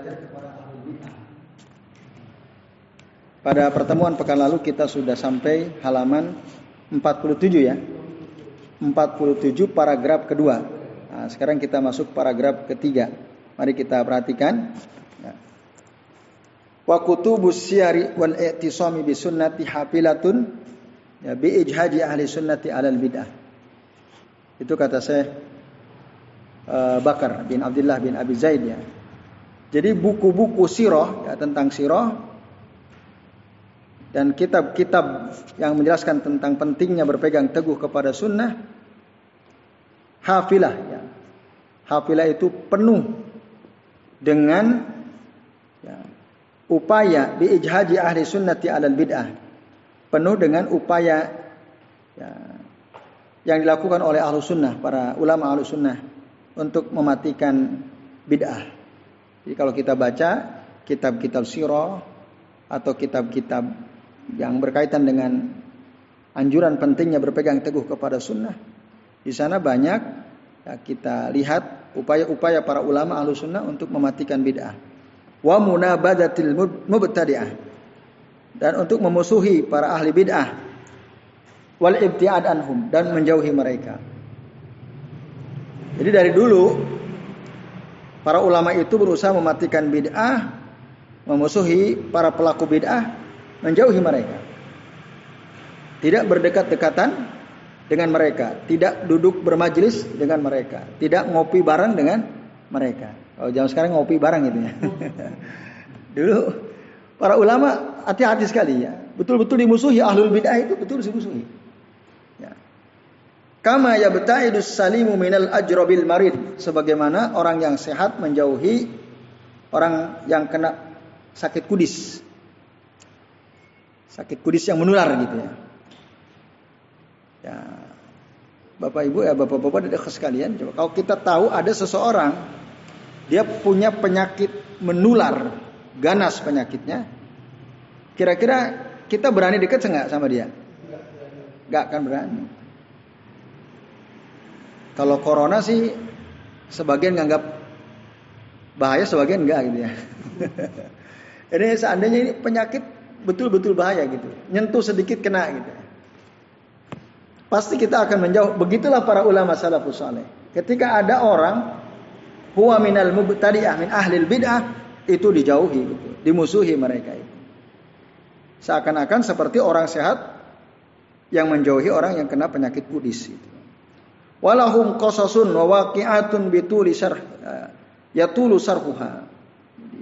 belajar kepada ahli bid'ah. Pada pertemuan pekan lalu kita sudah sampai halaman 47 ya. 47 paragraf kedua. Nah, sekarang kita masuk paragraf ketiga. Mari kita perhatikan. Ya. Wa kutubus siyari wal i'tisami bi sunnati hafilatun ya bi ijhaji ahli sunnati alal bid'ah. Itu kata saya uh, Bakar bin Abdullah bin Abi Zaid ya. Jadi buku-buku sirah ya, tentang sirah dan kitab-kitab yang menjelaskan tentang pentingnya berpegang teguh kepada sunnah hafilah ya. Hafilah itu penuh dengan ya, upaya biijhaji ahli sunnati alal bid'ah. Penuh dengan upaya ya, yang dilakukan oleh ahlu sunnah, para ulama ahlu sunnah untuk mematikan bid'ah. Jadi kalau kita baca kitab-kitab sirah atau kitab-kitab yang berkaitan dengan anjuran pentingnya berpegang teguh kepada sunnah. Di sana banyak ya, kita lihat upaya-upaya para ulama ahlu sunnah untuk mematikan bid'ah. Wa munabadatil mubtadi'ah. Dan untuk memusuhi para ahli bid'ah. Wal ibtiad anhum. Dan menjauhi mereka. Jadi dari dulu para ulama itu berusaha mematikan bid'ah, memusuhi para pelaku bid'ah menjauhi mereka. Tidak berdekat-dekatan dengan mereka, tidak duduk bermajelis dengan mereka, tidak ngopi bareng dengan mereka. Oh, jangan sekarang ngopi bareng gitu ya. Dulu para ulama hati-hati sekali ya. Betul-betul dimusuhi ahlul bid'ah itu betul dimusuhi. Kama yabta'idus salimu minal ajrobil marid. Sebagaimana orang yang sehat menjauhi orang yang kena sakit kudis. Sakit kudis yang menular gitu ya. Ya. Bapak Ibu ya Bapak-bapak dan sekalian, coba kalau kita tahu ada seseorang dia punya penyakit menular, ganas penyakitnya. Kira-kira kita berani dekat enggak sama dia? Enggak akan berani. Kalau corona sih sebagian nganggap bahaya, sebagian enggak gitu ya. ini seandainya ini penyakit betul-betul bahaya gitu. Nyentuh sedikit kena gitu. Pasti kita akan menjauh. Begitulah para ulama salafus saleh. Ketika ada orang huwa minal mubtadi'ah min ahlil bid'ah itu dijauhi gitu. Dimusuhi mereka itu. Seakan-akan seperti orang sehat yang menjauhi orang yang kena penyakit kudis itu. Walahum qasasun wa waqi'atun bituli syarh yatulu sarhuha.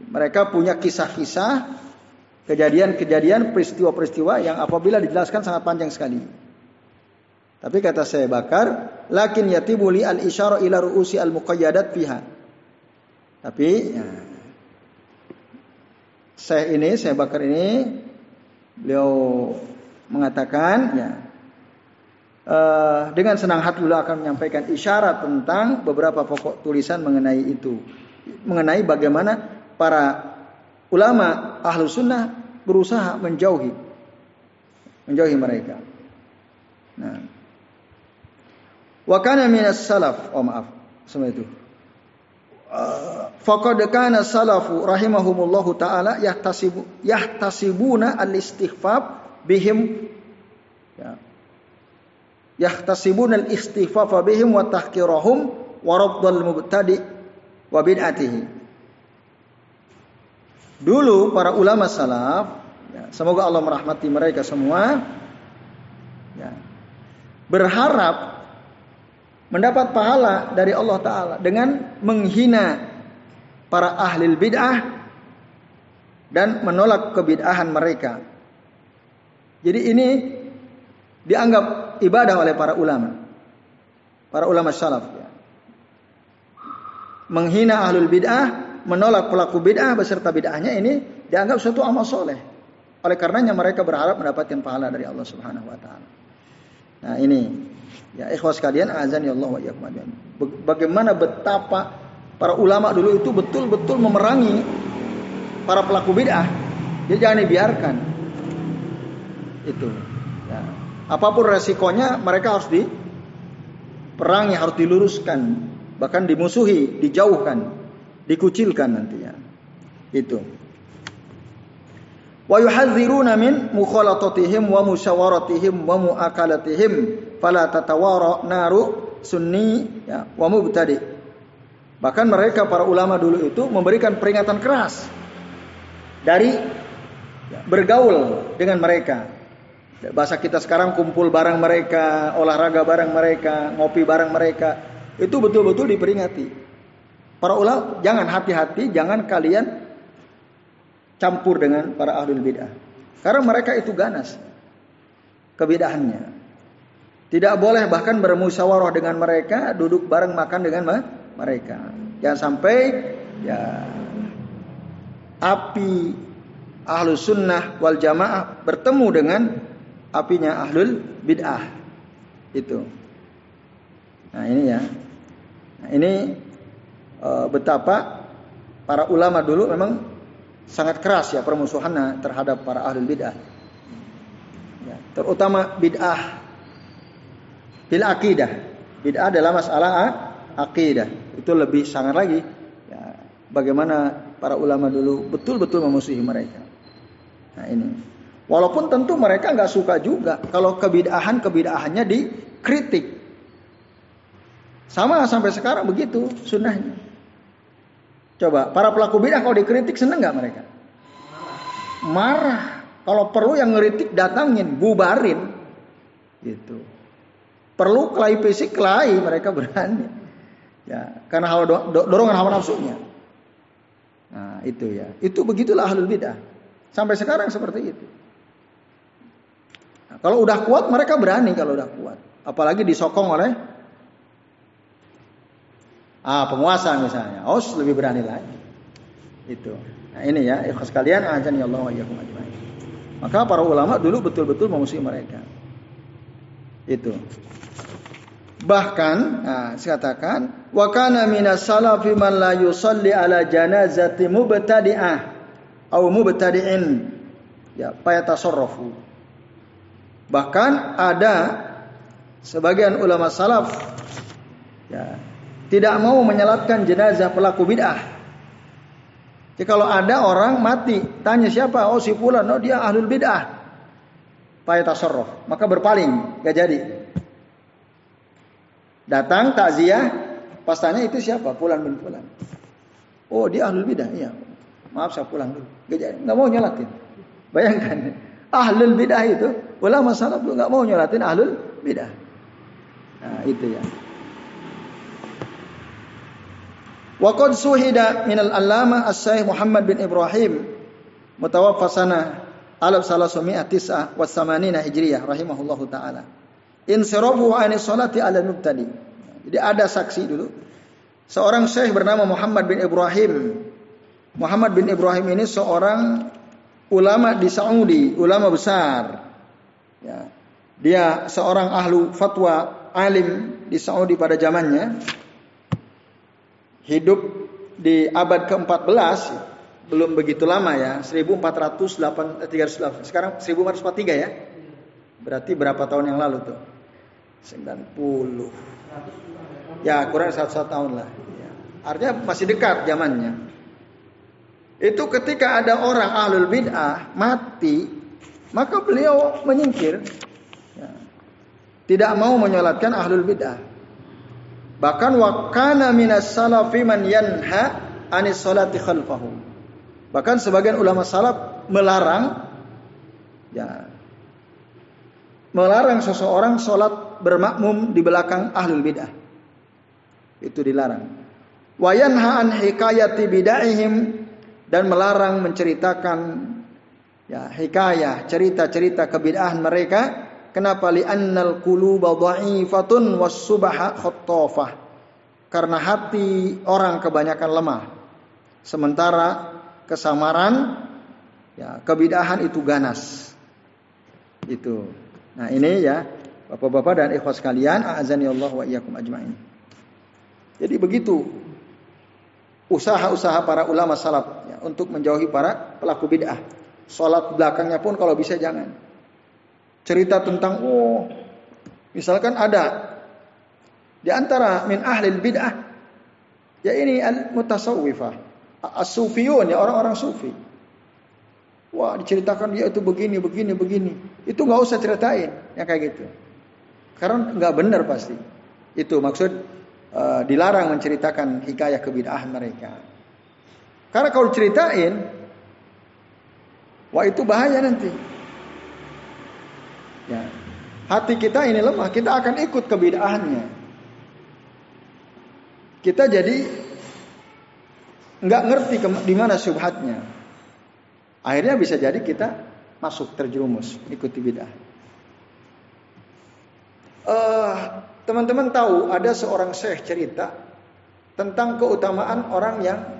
Mereka punya kisah-kisah kejadian-kejadian peristiwa-peristiwa yang apabila dijelaskan sangat panjang sekali. Tapi kata saya bakar, lakin yatibuli al isyara ila ruusi al muqayyadat fiha. Tapi ya, saya ini, saya bakar ini, beliau mengatakan ya, uh, dengan senang hati beliau akan menyampaikan isyarat tentang beberapa pokok tulisan mengenai itu, mengenai bagaimana para ulama ahlu sunnah berusaha menjauhi menjauhi mereka. Nah. Wa kana minas salaf, oh maaf, semua itu. Uh, faqad kana salafu rahimahumullahu taala yahtasibu yahtasibuna al-istighfaf bihim. Yahtasibuna al-istighfaf bihim wa tahqirahum wa raddal mubtadi wa bid'atihi. Dulu para ulama salaf, ya, semoga Allah merahmati mereka semua, ya, berharap mendapat pahala dari Allah Taala dengan menghina para ahli bid'ah dan menolak kebid'ahan mereka. Jadi ini dianggap ibadah oleh para ulama, para ulama salaf. Ya. Menghina ahlul bid'ah menolak pelaku bid'ah beserta bid'ahnya ini dianggap suatu amal soleh. Oleh karenanya mereka berharap mendapatkan pahala dari Allah Subhanahu wa taala. Nah, ini ya ikhwas sekalian azan ya Allah wa Bagaimana betapa para ulama dulu itu betul-betul memerangi para pelaku bid'ah. Jadi jangan dibiarkan. Itu. Apa pun resikonya mereka harus diperangi, harus diluruskan, bahkan dimusuhi, dijauhkan dikucilkan nantinya. Itu. Wa yuhadziruna min mukhalatatihim wa musyawaratihim wa muakalatihim fala tatawara naru sunni ya, wa mubtadi. Bahkan mereka para ulama dulu itu memberikan peringatan keras dari ya, bergaul dengan mereka. Bahasa kita sekarang kumpul bareng mereka, olahraga bareng mereka, ngopi bareng mereka. Itu betul-betul diperingati. Para ulama jangan hati-hati, jangan kalian campur dengan para ahlul bid'ah. Karena mereka itu ganas kebidahannya. Tidak boleh bahkan bermusyawarah dengan mereka, duduk bareng makan dengan mereka. Jangan sampai ya api ahlu sunnah wal jamaah bertemu dengan apinya ahlul bid'ah. Itu. Nah ini ya. Nah, ini e, betapa para ulama dulu memang sangat keras ya permusuhannya terhadap para ahli bid'ah. Ya, terutama bid'ah bil akidah. Bid'ah adalah masalah akidah. Itu lebih sangat lagi ya, bagaimana para ulama dulu betul-betul memusuhi mereka. Nah ini. Walaupun tentu mereka nggak suka juga kalau kebid'ahan kebid'ahannya dikritik. Sama sampai sekarang begitu sunnahnya. Coba, para pelaku bidah kalau dikritik seneng nggak mereka? Marah. Kalau perlu yang ngeritik datangin, bubarin. Gitu. Perlu kelai fisik, kelai mereka berani. Ya, karena hawa do, dorongan hawa nafsunya. Nah, itu ya. Itu begitulah ahlul bidah. Sampai sekarang seperti itu. Kalau udah kuat mereka berani kalau udah kuat. Apalagi disokong oleh Ah, penguasa misalnya. Oh, lebih berani lagi. Itu. Nah, ini ya, ikhlas kalian ajani Allah wa iyyakum ajmain. Maka para ulama dulu betul-betul memusuhi mereka. Itu. Bahkan, nah, saya katakan, wa kana minas salafi man la yusalli ala janazati mubtadi'ah au mubtadi'in. Ya, payatasarrafu. Bahkan ada sebagian ulama salaf ya, tidak mau menyalatkan jenazah pelaku bid'ah. Jadi kalau ada orang mati, tanya siapa? Oh si fulan, oh dia ahlul bid'ah. Payah maka berpaling, gak jadi. Datang takziah, pas tanya itu siapa? Fulan bin fulan. Oh dia ahlul bid'ah, iya. Maaf saya pulang dulu. Gak jadi, nggak mau nyalatin. Bayangkan, ahlul bid'ah itu ulama salaf nggak mau nyalatin ahlul bid'ah. Nah itu ya. Wa qad suhida min al-allama as-syaikh Muhammad bin Ibrahim mutawaffa sana alaf salasumia tis'ah wa samanina hijriyah rahimahullahu ta'ala. Insirafu ani salati ala mubtadi. Jadi ada saksi dulu. Seorang syekh bernama Muhammad bin Ibrahim. Muhammad bin Ibrahim ini seorang ulama di Saudi, ulama besar. Ya. Dia seorang ahlu fatwa alim di Saudi pada zamannya. Hidup di abad ke-14 belum begitu lama ya 1408 308 sekarang 1443 ya. Berarti berapa tahun yang lalu tuh? 90 ya kurang satu, tahun lah. Ya. artinya masih dekat zamannya. Itu ketika ada orang ahlul bid'ah mati maka beliau menyingkir ya. tidak mau menyolatkan ahlul bid'ah Bahkan wa kana minas salafi man yanha anis salati khalfahu. Bahkan sebagian ulama salaf melarang ya melarang seseorang sholat bermakmum di belakang ahlul bidah. Itu dilarang. Wa yanha an hikayati bidaihim dan melarang menceritakan ya hikayah, cerita-cerita kebid'ahan mereka Kenapa li annal quluba dha'ifatun was subaha khattafah. Karena hati orang kebanyakan lemah. Sementara kesamaran ya kebidahan itu ganas. Itu. Nah, ini ya Bapak-bapak dan ikhwas sekalian, azani Allah wa iyyakum ajmain. Jadi begitu usaha-usaha para ulama salaf ya, untuk menjauhi para pelaku bid'ah. Salat belakangnya pun kalau bisa jangan cerita tentang oh misalkan ada di antara min ahli bid'ah ya ini al mutasawwifah as-sufiyun ya orang-orang sufi. Wah diceritakan dia itu begini, begini, begini. Itu nggak usah ceritain yang kayak gitu. Karena nggak benar pasti. Itu maksud uh, dilarang menceritakan hikayah kebid'ahan mereka. Karena kalau ceritain, wah itu bahaya nanti. Ya, hati kita ini lemah, kita akan ikut kebid'ahannya. Kita jadi nggak ngerti di mana subhatnya. Akhirnya bisa jadi kita masuk terjerumus ikuti bid'ah. Uh, teman-teman tahu ada seorang syekh cerita tentang keutamaan orang yang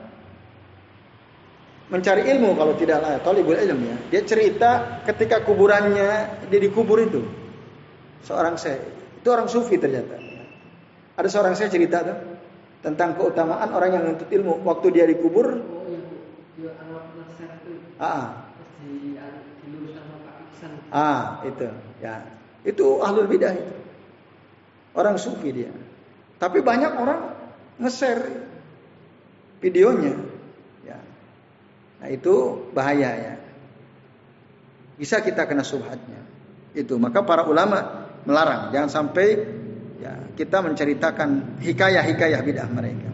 mencari ilmu kalau tidak lah talibul ilm ya. Dia cerita ketika kuburannya dia dikubur itu. Seorang syekh. Itu orang sufi ternyata. Ada seorang syekh cerita tuh tentang keutamaan orang yang menuntut ilmu waktu dia dikubur. Ah. Ah, itu. Ya. Itu ahlul bidah itu. Orang sufi dia. Tapi banyak orang nge-share videonya. Nah, itu bahaya ya. Bisa kita kena subhatnya. Itu maka para ulama melarang jangan sampai ya kita menceritakan hikayah-hikayah bidah mereka.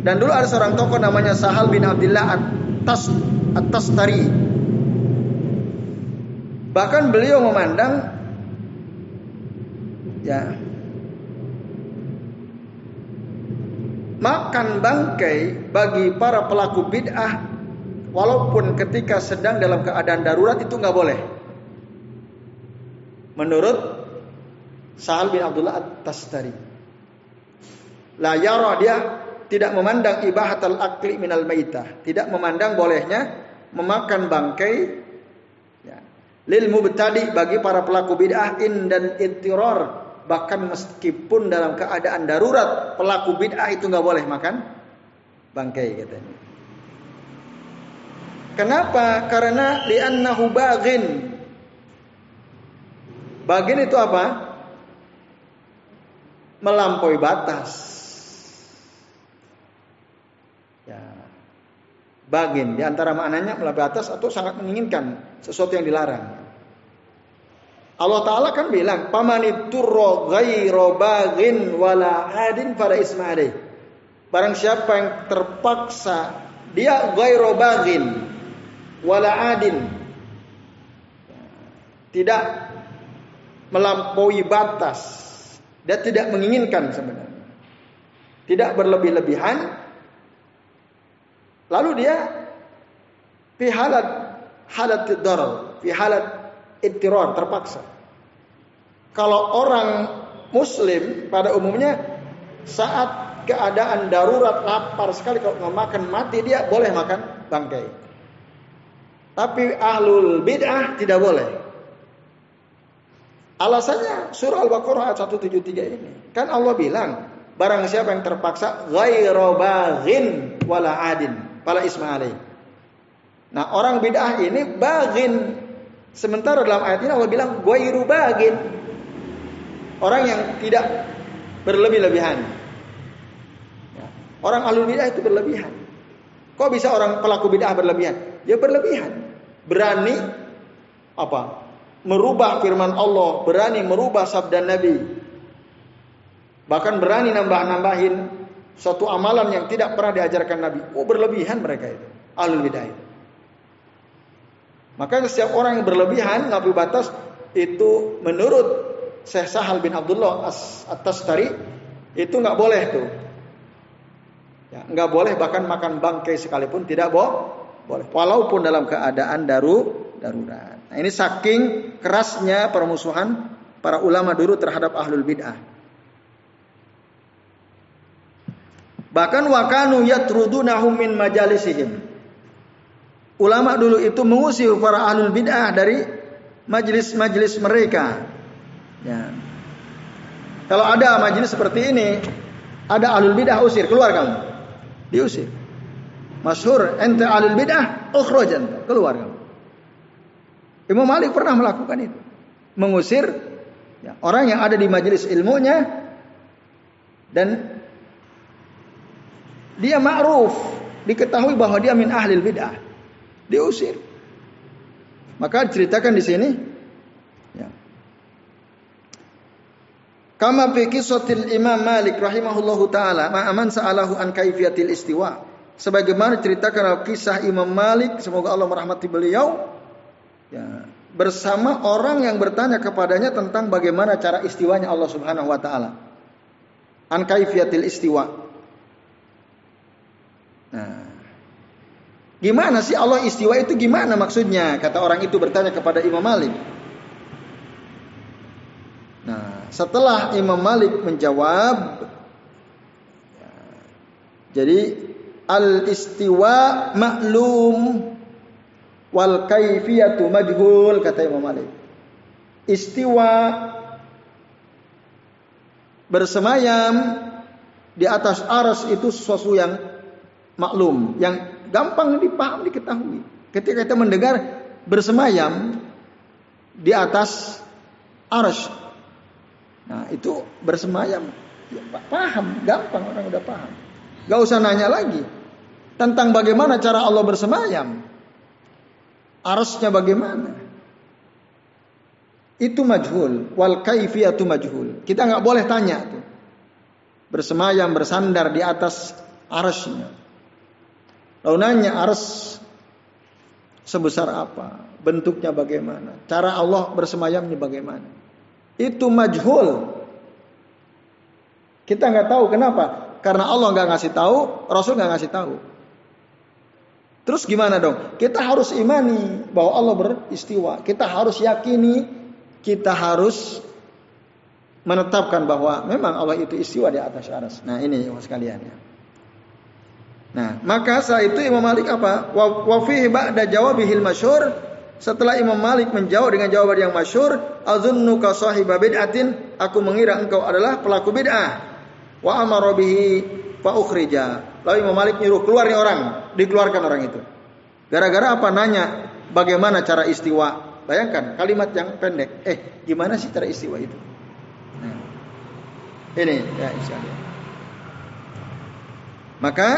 Dan dulu ada seorang tokoh namanya Sahal bin Abdullah At-Tas At-Tastari. Bahkan beliau memandang ya makan bangkai bagi para pelaku bid'ah walaupun ketika sedang dalam keadaan darurat itu nggak boleh. Menurut Sahal bin Abdullah At-Tastari. La yara dia tidak memandang ibahatul akli minal maitah, tidak memandang bolehnya memakan bangkai ya, lil mubtadi bagi para pelaku bid'ah in dan ittiror bahkan meskipun dalam keadaan darurat pelaku bid'ah itu nggak boleh makan bangkai katanya. Kenapa? Karena li'annahu baghin. Bagin itu apa? Melampaui batas. Ya. Bagin di antara maknanya melampaui batas atau sangat menginginkan sesuatu yang dilarang. Allah Ta'ala kan bilang, Pamaniturro ghairo bagin wala adin pada isma'adih. Barang siapa yang terpaksa, dia ghairo bagin wala adin. Tidak melampaui batas. Dia tidak menginginkan sebenarnya. Tidak berlebih-lebihan. Lalu dia fi halat halat darar, fi halat ittiror terpaksa. Kalau orang muslim pada umumnya saat keadaan darurat lapar sekali kalau nggak makan mati dia boleh makan bangkai. Tapi ahlul bid'ah tidak boleh. Alasannya surah Al-Baqarah ayat 173 ini. Kan Allah bilang, barang siapa yang terpaksa ghairu baghin wala adin, pala ismaili. Nah, orang bid'ah ini baghin. Sementara dalam ayat ini Allah bilang ghairu baghin, Orang yang tidak berlebih-lebihan. Ya. Orang alul bidah itu berlebihan. Kok bisa orang pelaku bidah berlebihan? Dia berlebihan. Berani apa? Merubah firman Allah, berani merubah sabda Nabi. Bahkan berani nambah-nambahin suatu amalan yang tidak pernah diajarkan Nabi. Oh, berlebihan mereka itu. Alul bidah itu. Maka setiap orang yang berlebihan, ngabu batas, itu menurut Syekh Sahal bin Abdullah At-Tastari itu nggak boleh tuh. Ya, nggak boleh bahkan makan bangkai sekalipun tidak boh, boleh. Walaupun dalam keadaan daru darurat. Nah, ini saking kerasnya permusuhan para ulama dulu terhadap ahlul bid'ah. Bahkan wakanu yatrudunahum min majalisihim. Ulama dulu itu mengusir para ahlul bid'ah dari majelis-majelis mereka. Ya. Kalau ada majelis seperti ini, ada alul bidah usir, keluar kamu. Diusir. Masyhur ente alul bidah, ukhrajan, keluar. Imam Malik pernah melakukan itu. Mengusir ya, orang yang ada di majelis ilmunya dan dia ma'ruf diketahui bahwa dia min ahli bid'ah. Diusir. Maka ceritakan di sini ya. Kama fi kisahil Imam Malik rahimahullahu taala ma'aman sa'alahu an kaifiyatil istiwa. Sebagaimana ceritakan kisah Imam Malik, semoga Allah merahmati beliau, ya, bersama orang yang bertanya kepadanya tentang bagaimana cara istiwanya Allah Subhanahu wa taala. An kaifiyatil istiwa. Nah, gimana sih Allah istiwa itu gimana maksudnya? Kata orang itu bertanya kepada Imam Malik. Nah, setelah Imam Malik menjawab, jadi al istiwa maklum wal kaifiyatu majhul kata Imam Malik. Istiwa bersemayam di atas aras itu sesuatu yang maklum, yang gampang dipaham, diketahui. Ketika kita mendengar bersemayam di atas aras Nah itu bersemayam. Ya, paham, gampang orang udah paham. Gak usah nanya lagi. Tentang bagaimana cara Allah bersemayam. Arusnya bagaimana. Itu majhul. Wal kaifiyatu majhul. Kita nggak boleh tanya tuh. Bersemayam, bersandar di atas arusnya. Lalu nanya arus sebesar apa? Bentuknya bagaimana? Cara Allah bersemayamnya bagaimana? Itu majhul. Kita nggak tahu kenapa? Karena Allah nggak ngasih tahu, Rasul nggak ngasih tahu. Terus gimana dong? Kita harus imani bahwa Allah beristiwa. Kita harus yakini, kita harus menetapkan bahwa memang Allah itu istiwa di atas aras. Nah ini sekalian ya. Nah maka saat itu Imam Malik apa? Wa fihi ba'da jawabihil masyur setelah Imam Malik menjawab dengan jawaban yang masyur, azunnuka sahiba bid'atin, aku mengira engkau adalah pelaku bid'ah. Wa amara bihi fa ukhrija. Lalu Imam Malik nyuruh keluar orang, dikeluarkan orang itu. Gara-gara apa nanya bagaimana cara istiwa? Bayangkan kalimat yang pendek. Eh, gimana sih cara istiwa itu? Nah, ini ya insyaallah. Maka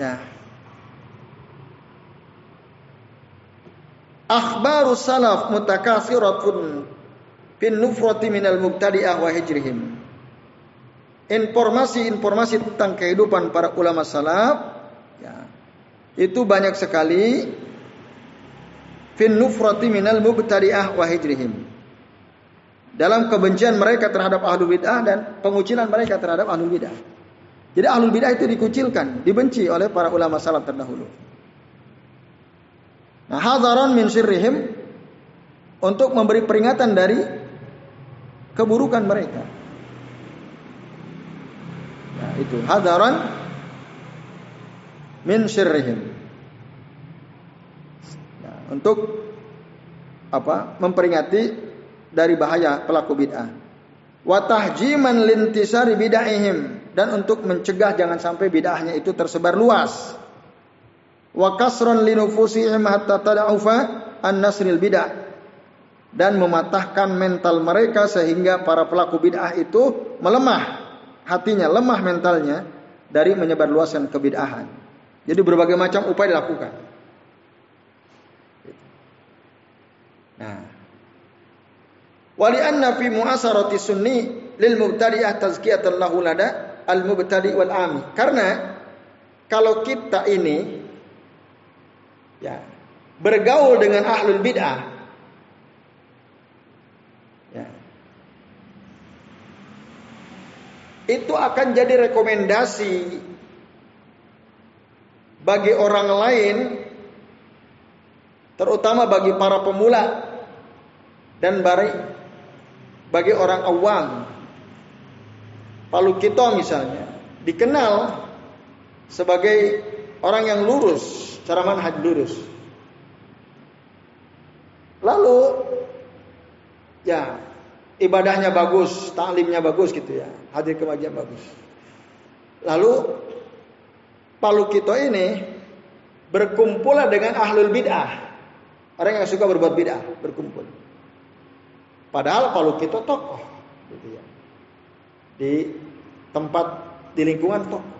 ya Akhbaru salaf mutakasiratun fin nufrati minal mubtadi'ah wa hijrihim. Informasi-informasi tentang kehidupan para ulama salaf ya, itu banyak sekali fin nufrati minal mubtadi'ah wa hijrihim. Dalam kebencian mereka terhadap ahlul bid'ah dan pengucilan mereka terhadap ahlul bid'ah. Jadi ahlul bid'ah itu dikucilkan, dibenci oleh para ulama salaf terdahulu. Nah, hadaran min sirrihim untuk memberi peringatan dari keburukan mereka. Itu hadaran min sirrihim. Nah, untuk apa? Memperingati dari bahaya pelaku bid'ah. Wa tahjiman lintisari bid'ahihim dan untuk mencegah jangan sampai bid'ahnya itu tersebar luas wa kasran linufusihim hatta tada'ufa an nasril bid'ah dan mematahkan mental mereka sehingga para pelaku bid'ah itu melemah hatinya, lemah mentalnya dari menyebarluaskan kebid'ahan. Jadi berbagai macam upaya dilakukan. Nah, wali anna fi mu'asarati sunni lil mubtadi'ah tazkiyatan lahu lada al mubtadi wal ami. Karena kalau kita ini ya, bergaul dengan ahlul bid'ah, itu akan jadi rekomendasi bagi orang lain, terutama bagi para pemula dan bari, bagi orang awam. Palu kita misalnya dikenal sebagai orang yang lurus cara manhaj lurus. Lalu ya ibadahnya bagus, taklimnya bagus gitu ya, hadir kemajian bagus. Lalu Palu Kito ini berkumpul dengan ahlul bid'ah. Orang yang suka berbuat bid'ah berkumpul. Padahal Palu Kito tokoh gitu ya. Di tempat di lingkungan tokoh.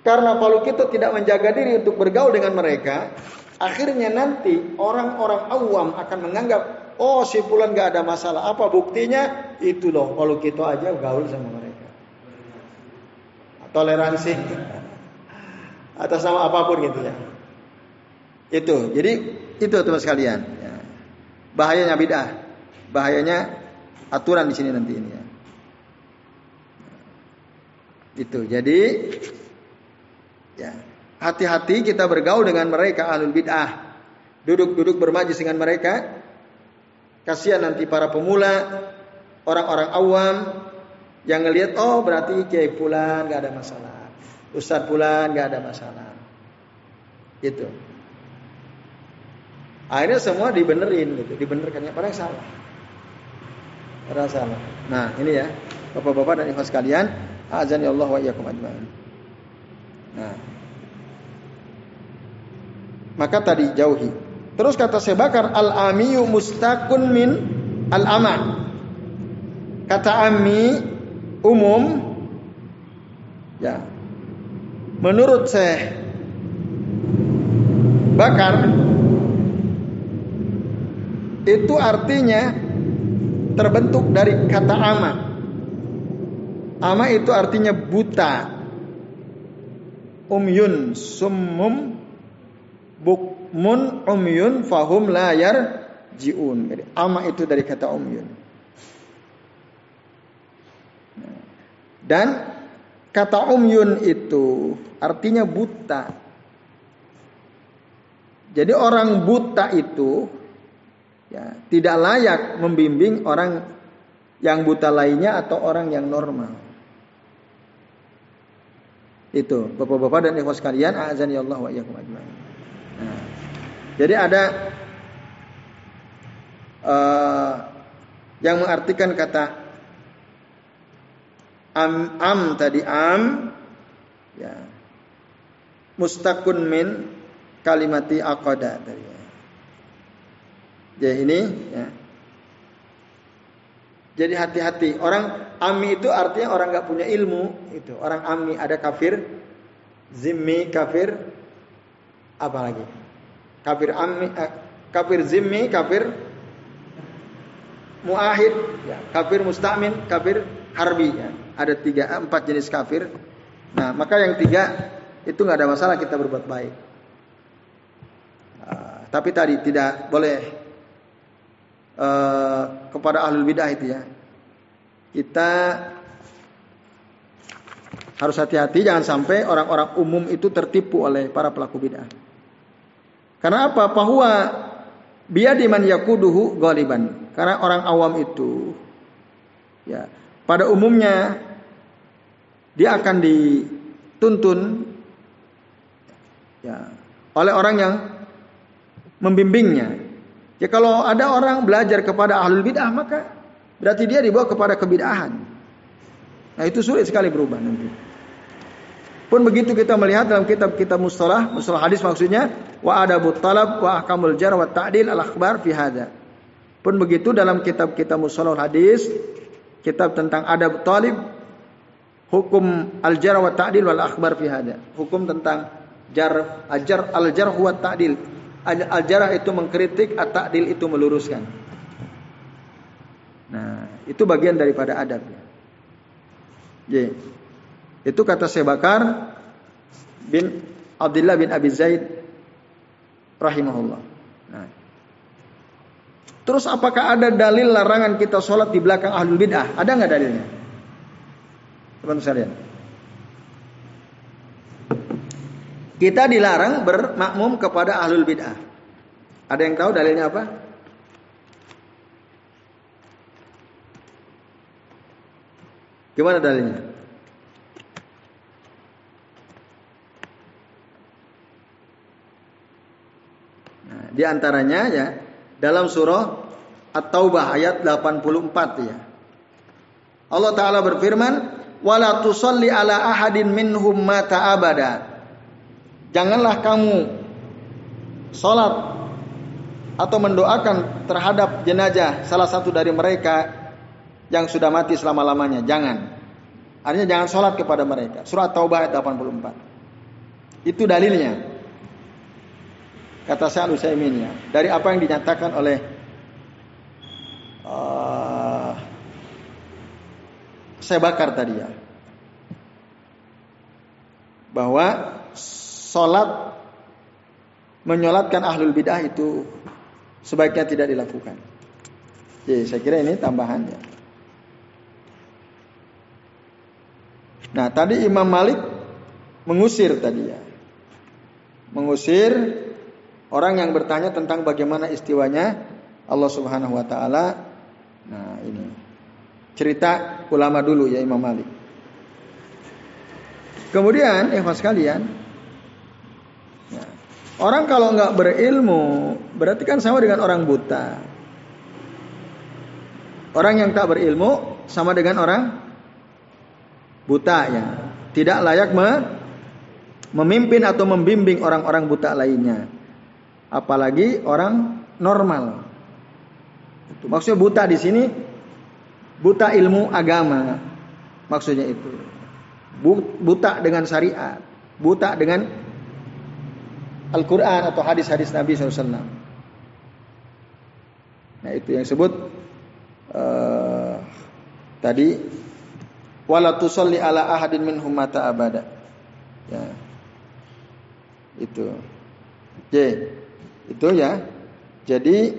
Karena Palu Kito tidak menjaga diri untuk bergaul dengan mereka, akhirnya nanti orang-orang awam akan menganggap, oh si Fulan gak ada masalah. Apa buktinya? Itu loh, Palu Kito aja gaul sama mereka. Toleransi atas nama apa pun gitu ya. Itu, jadi itu teman sekalian. Ya. Bahayanya bid'ah, bahayanya aturan di sini nanti ini ya. Itu, jadi Ya. Hati-hati kita bergaul dengan mereka ahlul bid'ah. Duduk-duduk bermajlis dengan mereka. Kasihan nanti para pemula, orang-orang awam yang ngelihat oh berarti kiai pulan gak ada masalah. Ustadz pulan gak ada masalah. Gitu. Akhirnya semua dibenerin gitu, dibenerkannya padahal salah. Padahal salah. Nah, ini ya, Bapak-bapak dan ibu sekalian, azan ya Allah wa iyyakum ajmain. Nah, maka tadi jauhi. Terus kata saya bakar al-amiyu mustakun min al-ama. Kata ami umum ya. Menurut saya bakar itu artinya terbentuk dari kata ama. Ama itu artinya buta umyun summum bukmun umyun fahum layar jiun. Jadi ama itu dari kata umyun. Dan kata umyun itu artinya buta. Jadi orang buta itu ya, tidak layak membimbing orang yang buta lainnya atau orang yang normal. Itu, Bapak-bapak dan ikhwas sekalian, azan ya Allah wa iyyakum ajmain. Jadi ada uh, yang mengartikan kata am am tadi am ya mustakun min kalimati aqada tadi. Ya ini ya. Jadi hati-hati. Orang ami itu artinya orang nggak punya ilmu. Itu orang ami ada kafir, zimmi kafir, apa lagi? Kafir ami, eh, kafir zimmi, kafir muahid, ya. kafir mustamin, kafir harbi. Ya. Ada tiga, empat jenis kafir. Nah, maka yang tiga itu nggak ada masalah kita berbuat baik. Uh, tapi tadi tidak boleh uh, kepada ahlul bidah itu ya. Kita harus hati-hati jangan sampai orang-orang umum itu tertipu oleh para pelaku bidah. Karena apa? Bahwa biadi man yakuduhu ghaliban. Karena orang awam itu ya, pada umumnya dia akan dituntun ya, oleh orang yang membimbingnya. Ya kalau ada orang belajar kepada ahlul bid'ah maka berarti dia dibawa kepada kebid'ahan. Nah itu sulit sekali berubah nanti. Pun begitu kita melihat dalam kitab-kitab mustalah, mustalah hadis maksudnya wa adabut talab wa ahkamul jar wa ta'dil al akhbar fi hada. Pun begitu dalam kitab-kitab mustalah hadis, kitab tentang adab talib, hukum al jar wa ta'dil wal akhbar fi hada. Hukum tentang jar ajar al jar wa ta'dil Al-jarah itu mengkritik, at-ta'dil itu meluruskan. Nah, itu bagian daripada adab. Ya. Itu kata Syekh Bakar bin Abdullah bin Abi Zaid rahimahullah. Nah. Terus apakah ada dalil larangan kita sholat di belakang ahlul bid'ah? Ada nggak dalilnya? Teman-teman sekalian. Kita dilarang bermakmum kepada ahlul bid'ah. Ada yang tahu dalilnya apa? Gimana dalilnya? Di antaranya ya dalam surah At-Taubah ayat 84 ya. Allah taala berfirman, "Wala tusalli ala ahadin minhum mata abada." Janganlah kamu sholat atau mendoakan terhadap jenazah salah satu dari mereka yang sudah mati selama-lamanya. Jangan. Artinya jangan sholat kepada mereka. Surat Taubah ayat 84. Itu dalilnya. Kata saya Utsaimin ya, dari apa yang dinyatakan oleh uh, saya bakar tadi ya. Bahwa sholat menyolatkan ahlul bidah itu sebaiknya tidak dilakukan. Jadi saya kira ini tambahannya. Nah tadi Imam Malik mengusir tadi ya. Mengusir orang yang bertanya tentang bagaimana istiwanya Allah Subhanahu wa taala. Nah, ini. Cerita ulama dulu ya Imam Malik. Kemudian, ikhwas sekalian, ya, orang kalau nggak berilmu, berarti kan sama dengan orang buta. Orang yang tak berilmu sama dengan orang buta ya. Tidak layak me memimpin atau membimbing orang-orang buta lainnya. Apalagi orang normal. Itu maksudnya buta di sini buta ilmu agama. Maksudnya itu. Buta dengan syariat, buta dengan Al-Quran atau hadis-hadis Nabi SAW. Nah itu yang disebut uh, tadi wala tusalli ala ahadin minhum mata abada. Ya. Itu. J. Itu ya. Jadi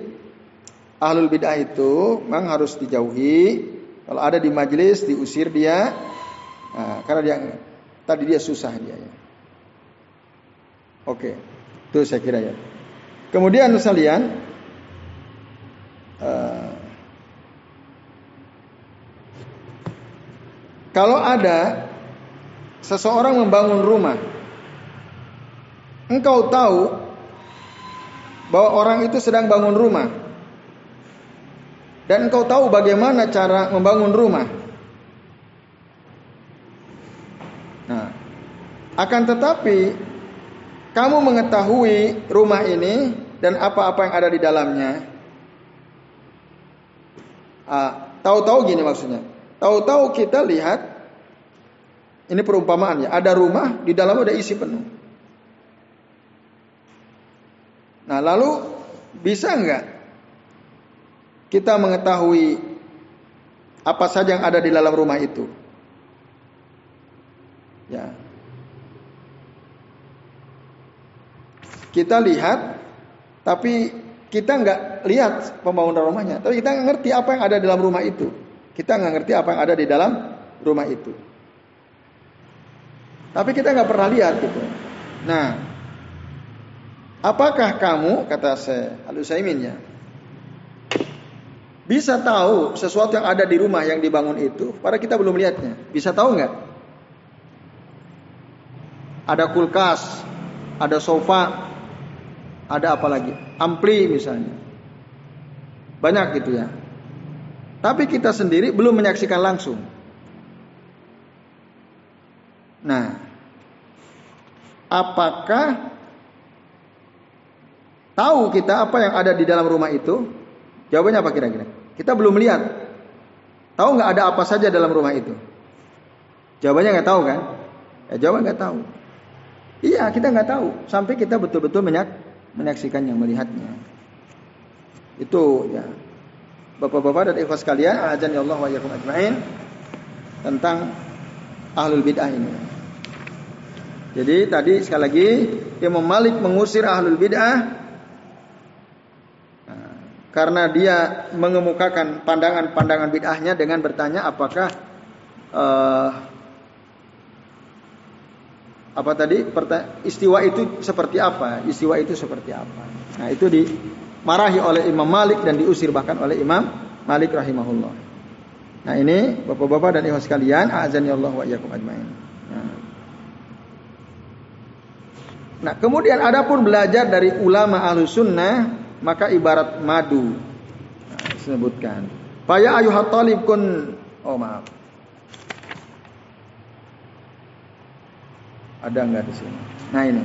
ahlul bidah itu memang harus dijauhi. Kalau ada di majelis diusir dia. Nah, karena dia tadi dia susah dia ya. Oke. Itu saya kira ya. Kemudian sekalian uh, kalau ada seseorang membangun rumah engkau tahu bahwa orang itu sedang bangun rumah dan engkau tahu bagaimana cara membangun rumah. Nah, akan tetapi kamu mengetahui rumah ini dan apa-apa yang ada di dalamnya. Ah, tahu-tahu gini maksudnya. Tahu-tahu kita lihat ini perumpamaan ya, ada rumah di dalamnya ada isi penuh. Nah, lalu bisa enggak kita mengetahui apa saja yang ada di dalam rumah itu? Ya. Kita lihat, tapi kita nggak lihat pembangunan rumahnya, tapi kita nggak ngerti apa yang ada di dalam rumah itu. Kita nggak ngerti apa yang ada di dalam rumah itu. Tapi kita nggak pernah lihat gitu. Nah, Apakah kamu kata saya Al-Utsaimin ya bisa tahu sesuatu yang ada di rumah yang dibangun itu pada kita belum lihatnya. Bisa tahu nggak? Ada kulkas, ada sofa, ada apa lagi? Ampli misalnya. Banyak gitu ya. Tapi kita sendiri belum menyaksikan langsung. Nah, apakah Tahu kita apa yang ada di dalam rumah itu? Jawabannya apa kira-kira? Kita belum lihat. Tahu nggak ada apa saja dalam rumah itu? Jawabannya nggak tahu kan? Ya jawaban nggak tahu. Iya kita nggak tahu sampai kita betul-betul menyak menyaksikan yang melihatnya. Itu ya. Bapak-bapak dan ikhwas sekalian, ajan ya Allah wa ajmain tentang ahlul bid'ah ini. Jadi tadi sekali lagi Imam Malik mengusir ahlul bid'ah karena dia mengemukakan pandangan-pandangan bid'ahnya dengan bertanya apakah uh, apa tadi? Istiwa itu seperti apa? Istiwa itu seperti apa? Nah itu dimarahi oleh Imam Malik dan diusir bahkan oleh Imam Malik rahimahullah. Nah ini bapak-bapak dan ibu sekalian azan ya Allah wa iyyakum ajmain. Nah. nah kemudian adapun belajar dari ulama ahlu sunnah maka ibarat madu. Nah, disebutkan. Faya ayuhat talib kun Oh maaf. Ada enggak di sini? Nah ini.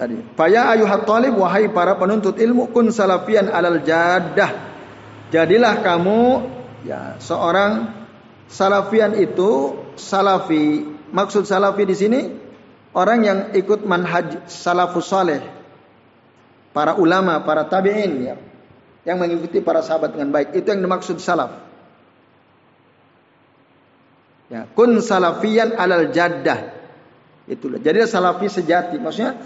Tadi. Faya ayuhat talib wahai para penuntut ilmu kun salafian alal jadah. Jadilah kamu ya seorang salafian itu salafi. Maksud salafi di sini orang yang ikut manhaj salafus saleh. Para ulama, para tabi'in ya. Yang mengikuti para sahabat dengan baik. Itu yang dimaksud salaf. Ya, kun salafian alal jaddah. Itulah. Jadilah salafi sejati. Maksudnya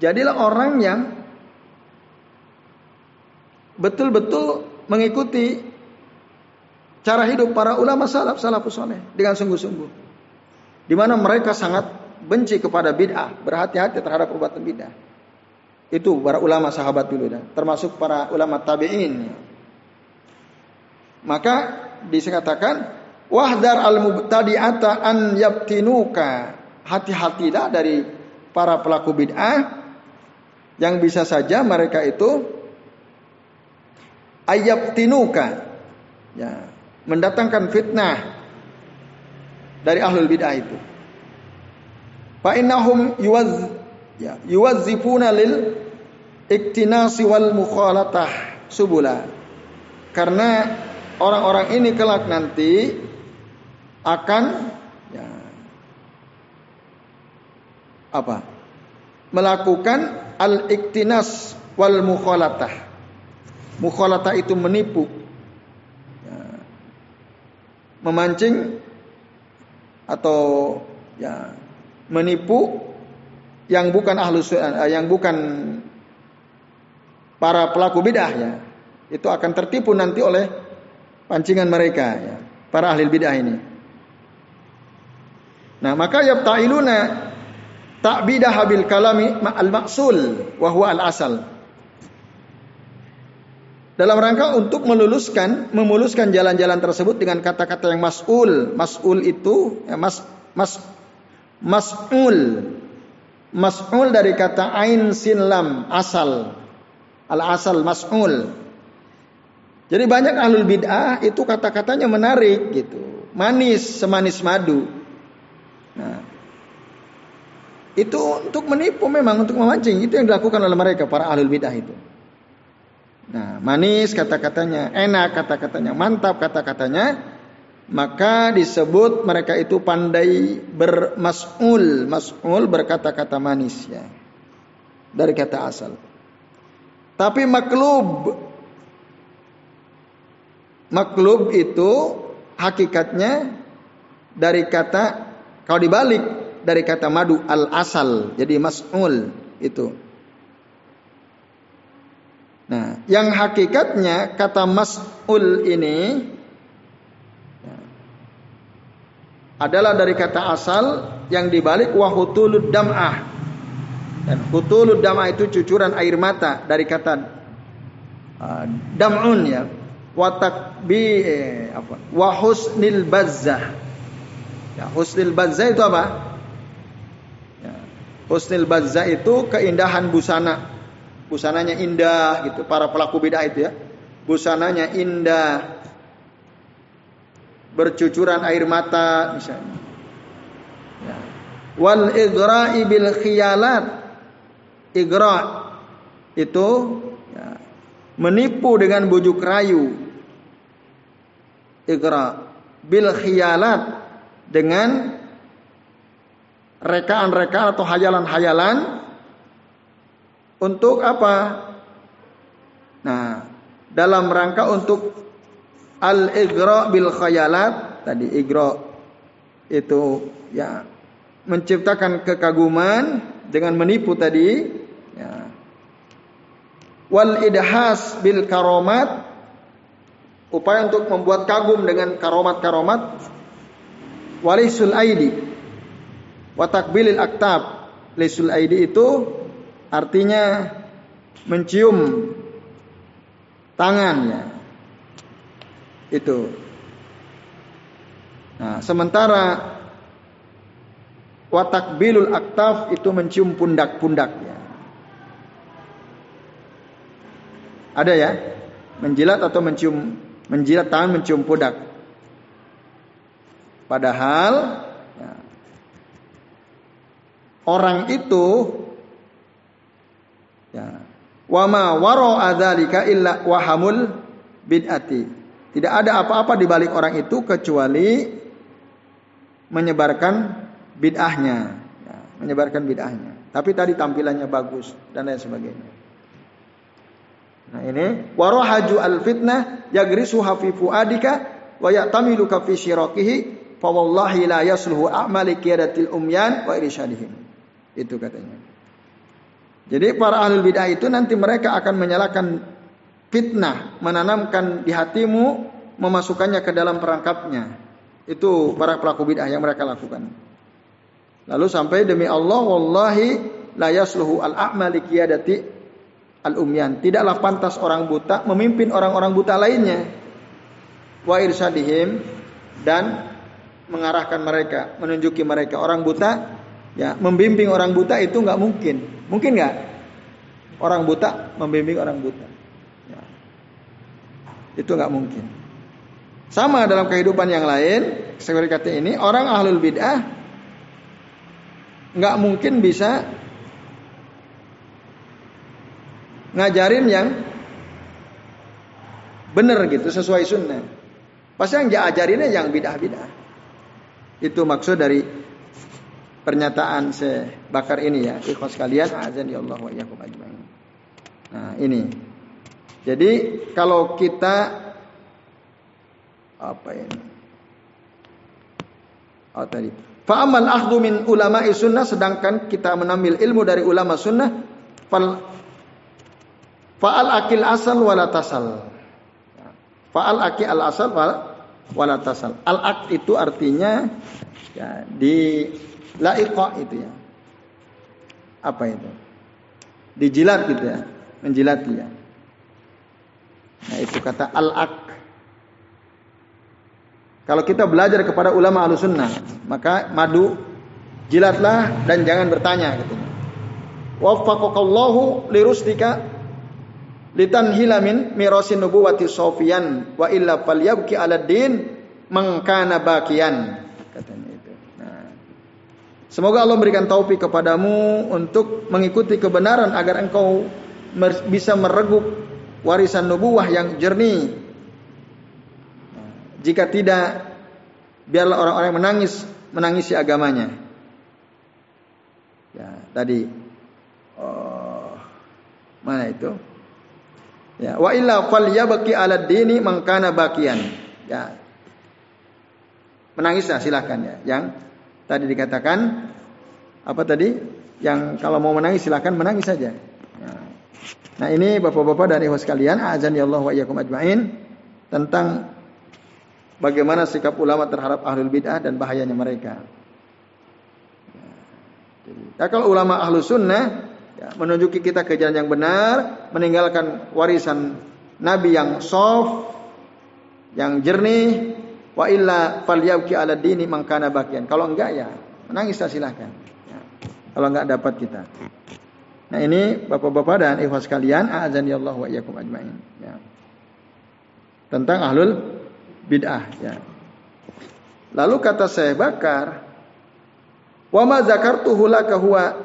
jadilah orang yang betul-betul mengikuti cara hidup para ulama salaf salafus saleh dengan sungguh-sungguh. Di mana mereka sangat benci kepada bid'ah, berhati-hati terhadap perbuatan bid'ah. Itu para ulama sahabat dulu dah, termasuk para ulama tabi'in. Maka dikatakan wahdar al-mubtadi'ata an yabtinuka. Hati-hatilah dari para pelaku bid'ah yang bisa saja mereka itu tinuka ya mendatangkan fitnah dari ahlul bid'ah itu. Fa innahum yuwaz ya yuwazzifuna lil iktinasi wal mukhalatah subula. Karena orang-orang ini kelak nanti akan ya, apa? Melakukan al-iktinas wal mukhalatah. Mukhalata itu menipu. Memancing atau ya menipu yang bukan ahlu eh, yang bukan para pelaku bidah ya. Itu akan tertipu nanti oleh pancingan mereka ya, para ahli bidah ini. Nah, maka yabta'iluna ta'bidah bil kalami al maksul wa huwa al asal dalam rangka untuk meluluskan, memuluskan jalan-jalan tersebut dengan kata-kata yang mas'ul. Mas'ul itu ya, mas mas mas'ul. Mas'ul dari kata ain sin lam asal. Al asal mas'ul. Jadi banyak ahlul bid'ah itu kata-katanya menarik gitu. Manis, semanis madu. Nah, itu untuk menipu memang untuk memancing itu yang dilakukan oleh mereka para ahlul bid'ah itu. Nah, manis kata-katanya, enak kata-katanya, mantap kata-katanya, maka disebut mereka itu pandai bermasul, masul berkata-kata manis ya. Dari kata asal. Tapi maklub maklub itu hakikatnya dari kata kalau dibalik dari kata madu al asal jadi masul itu Nah, yang hakikatnya kata mas'ul ini adalah dari kata asal yang dibalik wahutulud dam'ah. Dan hutulud dam'ah itu cucuran air mata dari kata uh, dam'un ya. Watak bi eh, apa? Wa husnil bazzah. Ya, husnil bazzah itu apa? Ya, husnil bazzah itu keindahan busana busananya indah gitu para pelaku bidah itu ya. Busananya indah. Bercucuran air mata misalnya. Ya. wal igra'i bil khiyalat. Igra itu ya, menipu dengan bujuk rayu. Igra bil khiyalat dengan rekaan-rekaan atau hayalan-hayalan untuk apa? Nah, dalam rangka untuk al-igra bil khayalat tadi igra itu ya menciptakan kekaguman dengan menipu tadi ya. Wal idhas bil karomat upaya untuk membuat kagum dengan karomat-karomat walisul aidi wa takbilil aktab lisul aidi itu artinya mencium tangannya. Itu. Nah, sementara watak bilul aktaf itu mencium pundak-pundaknya. Ada ya? Menjilat atau mencium menjilat tangan mencium pundak. Padahal ya, orang itu Ya. Wa ma wara adzalika illa wahamul bid'ati. Tidak ada apa-apa di balik orang itu kecuali menyebarkan bid'ahnya, ya, menyebarkan bid'ahnya. Tapi tadi tampilannya bagus dan lain sebagainya. Nah ini warohaju al fitnah yagrisuha fi fuadika wa ya'tamiluka fi syirakihi fa wallahi la yasluhu a'mali qiyadatil umyan wa irsyadihim. Itu katanya. Jadi para ahli bid'ah itu nanti mereka akan menyalakan fitnah, menanamkan di hatimu, memasukkannya ke dalam perangkapnya. Itu para pelaku bid'ah yang mereka lakukan. Lalu sampai demi Allah wallahi la yasluhu al-a'mali qiyadati al-umyan. Tidaklah pantas orang buta memimpin orang-orang buta lainnya. Wa irsyadihim dan mengarahkan mereka, menunjuki mereka orang buta ya, membimbing orang buta itu nggak mungkin. Mungkin nggak? Orang buta membimbing orang buta. Ya. Itu nggak mungkin. Sama dalam kehidupan yang lain, seperti kata ini, orang ahlul bid'ah nggak mungkin bisa ngajarin yang benar gitu sesuai sunnah. Pasti yang diajarinnya yang bid'ah-bid'ah. Itu maksud dari pernyataan se bakar ini ya. Ikhwas kalian, azan ya Allah wa. Nah, ini. Jadi kalau kita apa ini? Oh tadi. Fa'amal akhdhu min ulama sunnah sedangkan kita menambil ilmu dari ulama sunnah fa'al akil asal wala tasal. Fa'al akil al asal wala tasal. Al ak itu artinya ya di laiqa itu ya. Apa itu? Dijilat gitu ya, menjilat ya. Nah itu kata al ak kalau kita belajar kepada ulama sunnah, maka madu jilatlah dan jangan bertanya gitu. Waffaqakallahu lirusdika litanhila min mirasin nubuwati sofian wa illa falyabki ala din mengkana bakian semoga Allah memberikan taufik kepadamu untuk mengikuti kebenaran agar engkau bisa meregup warisan nubuah yang jernih jika tidak, biarlah orang-orang menangis menangisi agamanya. Ya, tadi oh, mana itu? Ya, wa illa falyabqi 'ala dini mangkana bakian. Ya. Menangislah silakan ya. Yang tadi dikatakan apa tadi? Yang kalau mau menangis silakan menangis saja. Nah, ini Bapak-bapak dan Ibu sekalian, azan ya Allah wa iyyakum ajmain tentang bagaimana sikap ulama terhadap ahlul bid'ah dan bahayanya mereka. Ya, kalau ulama ahlu sunnah ya, menunjuki kita ke jalan yang benar, meninggalkan warisan Nabi yang soft, yang jernih, wa illa falyabki ala dini mangkana bagian. Kalau enggak ya menangis silahkan. Ya, kalau enggak dapat kita. Nah ini bapak-bapak dan ikhwas sekalian, azan ya Allah wa iyyakum ajmain. Ya. Tentang ahlul bid'ah ya. Lalu kata saya Bakar, "Wa ma zakartuhu laka huwa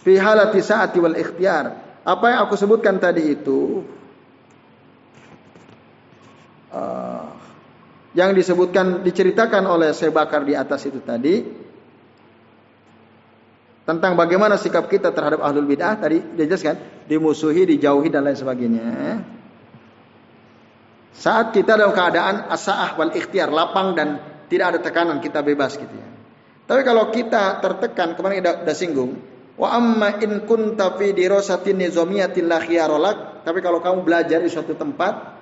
fi halati sa'ati wal ikhtiyar." Apa yang aku sebutkan tadi itu uh, yang disebutkan diceritakan oleh saya Bakar di atas itu tadi tentang bagaimana sikap kita terhadap ahlul bid'ah tadi dijelaskan dimusuhi, dijauhi dan lain sebagainya. Saat kita dalam keadaan asaah wal ikhtiar, lapang dan tidak ada tekanan, kita bebas gitu ya. Tapi kalau kita tertekan, kemarin kita sudah singgung, wa amma in kunta fi dirasatin nizamiyatin tapi kalau kamu belajar di suatu tempat,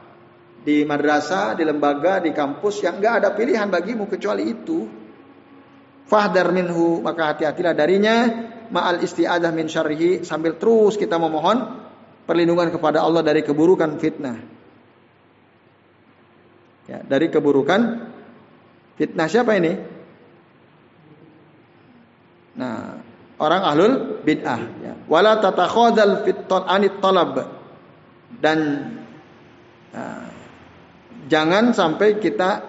di madrasah, di lembaga, di kampus yang enggak ada pilihan bagimu kecuali itu, fahdar minhu, maka hati-hatilah darinya, ma'al isti'adah min syarrihi, sambil terus kita memohon perlindungan kepada Allah dari keburukan fitnah ya, dari keburukan fitnah siapa ini? Nah, orang ahlul bid'ah ya. Wala tatakhadhal fit anit talab. Dan nah, jangan sampai kita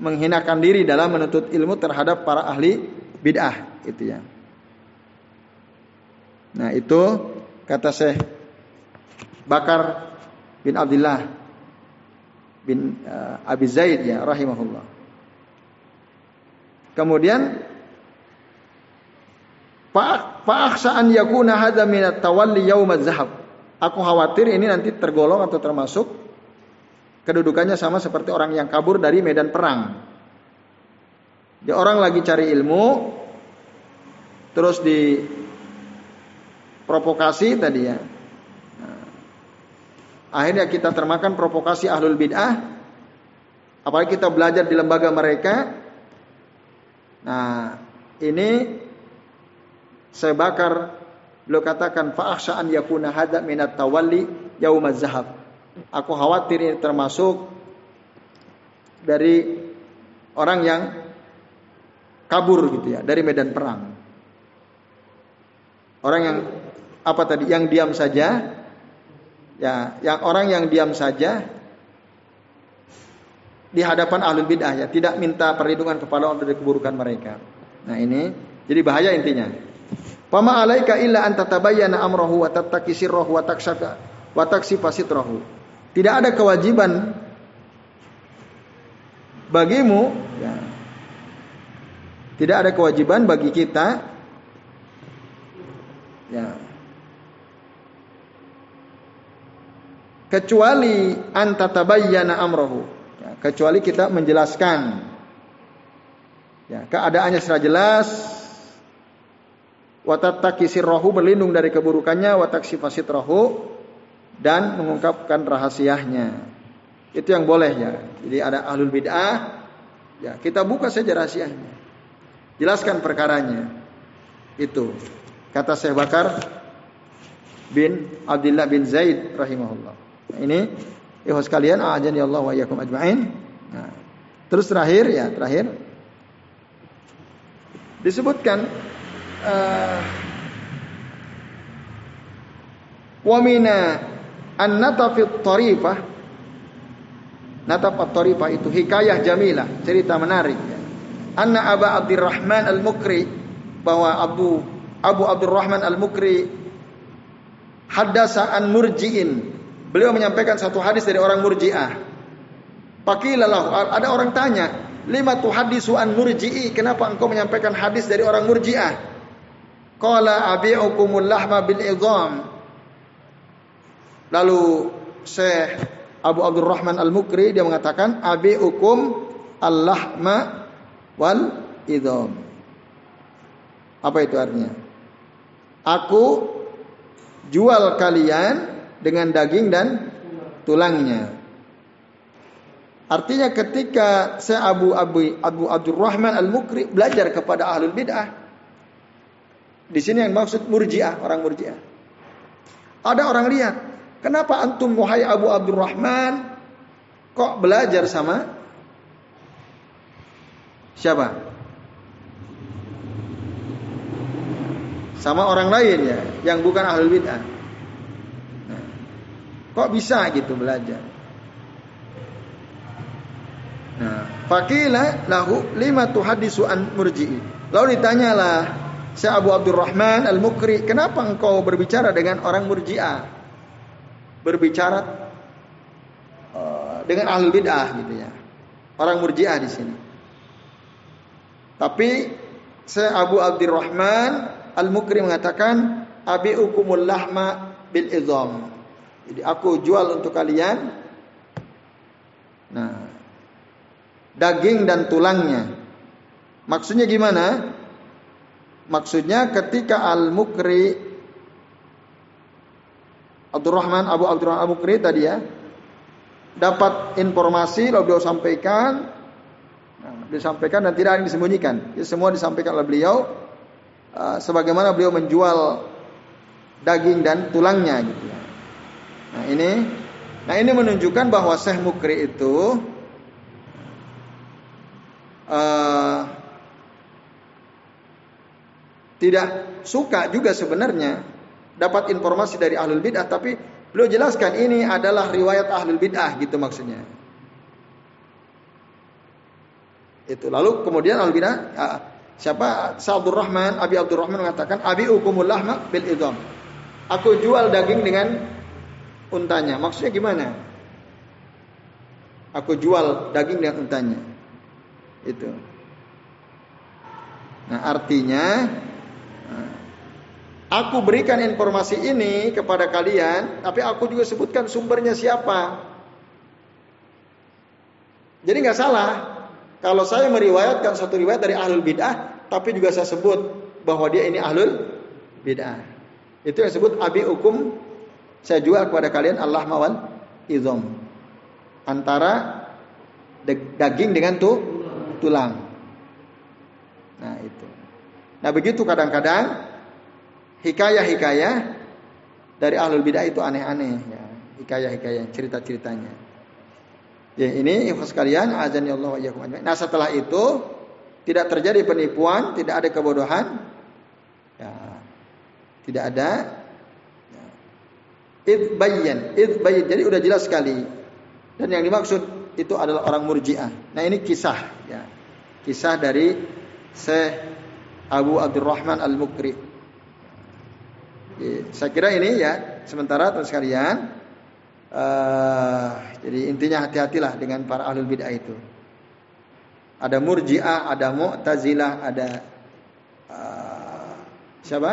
menghinakan diri dalam menuntut ilmu terhadap para ahli bid'ah itu ya. Nah, itu kata Syekh Bakar bin Abdullah bin uh, Abi Zaid ya rahimahullah. Kemudian an yakuna hadza min at-tawalli Aku khawatir ini nanti tergolong atau termasuk kedudukannya sama seperti orang yang kabur dari medan perang. Dia orang lagi cari ilmu terus di provokasi tadi ya. Nah, akhirnya kita termakan provokasi ahlul bid'ah. Apalagi kita belajar di lembaga mereka. Nah, ini saya bakar beliau katakan fa'akhsha an yakuna hada minat tawalli yaumaz zahab aku khawatir ini termasuk dari orang yang kabur gitu ya dari medan perang. Orang yang apa tadi yang diam saja ya yang orang yang diam saja di hadapan ahlul bid'ah ya tidak minta perlindungan kepada Allah dari keburukan mereka. Nah ini jadi bahaya intinya. Fama alaika illa an tatabayyana amrahu wa tattaqi sirrahu wa takshaka wa taksifa. Tidak ada kewajiban bagimu ya. Tidak ada kewajiban bagi kita ya. Kecuali an tatabayyana amrahu. Ya, kecuali kita menjelaskan ya, keadaannya secara jelas watattaki sirrohu berlindung dari keburukannya wataksi rohu dan mengungkapkan rahasianya. Itu yang boleh ya. Jadi ada ahlul bid'ah ya kita buka saja rahasianya. Jelaskan perkaranya. Itu. Kata Syekh Bakar bin Abdullah bin Zaid rahimahullah. Nah, ini ikhwas kalian ajani Allah wa iyyakum ajmain. Nah, terus terakhir ya terakhir. Disebutkan uh, wa mina an natafit tarifah nataf at-tarifah itu hikayah jamilah cerita menarik. Anna Aba Abdurrahman al-Mukri bahwa Abu Abu Abdurrahman al-Mukri haddasa an murji'in. Beliau menyampaikan satu hadis dari orang murji'ah. Pakilalah ada orang tanya lima tuhadisu an murji'i? Kenapa engkau menyampaikan hadis dari orang murji'ah? Qala abi'ukumul lahma bil idham. Lalu Syekh Abu Abdurrahman Al-Mukri dia mengatakan abi'ukum al-lahma wal idham. Apa itu artinya? Aku jual kalian dengan daging dan tulangnya. Artinya ketika saya Abu Abu Abu Abdurrahman Al-Mukri belajar kepada ahlul bid'ah, di sini yang maksud murjiah, orang murjiah. Ada orang lihat, kenapa antum wahai Abu Abdurrahman kok belajar sama siapa? Sama orang lain ya, yang bukan ahlul bid'ah. Nah, kok bisa gitu belajar? Nah, fakila lahu lima tuhadisu an murji'i. Lalu ditanyalah Syekh Abu Abdurrahman Al-Mukri, kenapa engkau berbicara dengan orang murjiah? Berbicara uh, dengan ahli bid'ah gitu ya. Orang murjiah di sini. Tapi Syekh Abu Abdurrahman Al-Mukri mengatakan abi ukumul lahma bil izam. Jadi aku jual untuk kalian nah daging dan tulangnya. Maksudnya gimana? Maksudnya ketika Al-Mukri Abdurrahman Abu Abdurrahman Al-Mukri tadi ya dapat informasi lalu beliau sampaikan nah, disampaikan dan tidak ada yang disembunyikan. Jadi semua disampaikan oleh beliau uh, sebagaimana beliau menjual daging dan tulangnya gitu ya. Nah, ini nah ini menunjukkan bahwa Syekh Mukri itu uh, tidak suka juga sebenarnya dapat informasi dari ahlul bid'ah tapi beliau jelaskan ini adalah riwayat ahlul bid'ah gitu maksudnya. Itu lalu kemudian ahlul bid'ah siapa Sa'dur Rahman Abi Abdul Rahman mengatakan Abi ukumul lahma bil idham. Aku jual daging dengan untanya. Maksudnya gimana? Aku jual daging dan untanya. Itu. Nah, artinya Aku berikan informasi ini kepada kalian, tapi aku juga sebutkan sumbernya siapa. Jadi nggak salah kalau saya meriwayatkan satu riwayat dari ahlul bid'ah, tapi juga saya sebut bahwa dia ini ahlul bid'ah. Itu yang disebut abi hukum saya jual kepada kalian Allah mawal izom antara daging dengan tuh tulang. Nah itu. Nah begitu kadang-kadang hikayah-hikayah dari ahlul bidah itu aneh-aneh ya. Hikayah-hikayah, cerita-ceritanya. Ya, ini ikhwan sekalian, azan ya Allah wa Nah, setelah itu tidak terjadi penipuan, tidak ada kebodohan. Ya. Tidak ada ya. idbayan, idbayan. Jadi udah jelas sekali. Dan yang dimaksud itu adalah orang murjiah. Nah, ini kisah ya. Kisah dari Syekh Abu Abdurrahman Al-Mukri saya kira ini ya sementara teman sekalian uh, jadi intinya hati-hatilah dengan para ahlul bid'ah itu. Ada murji'ah, ada mu'tazilah, ada uh, siapa?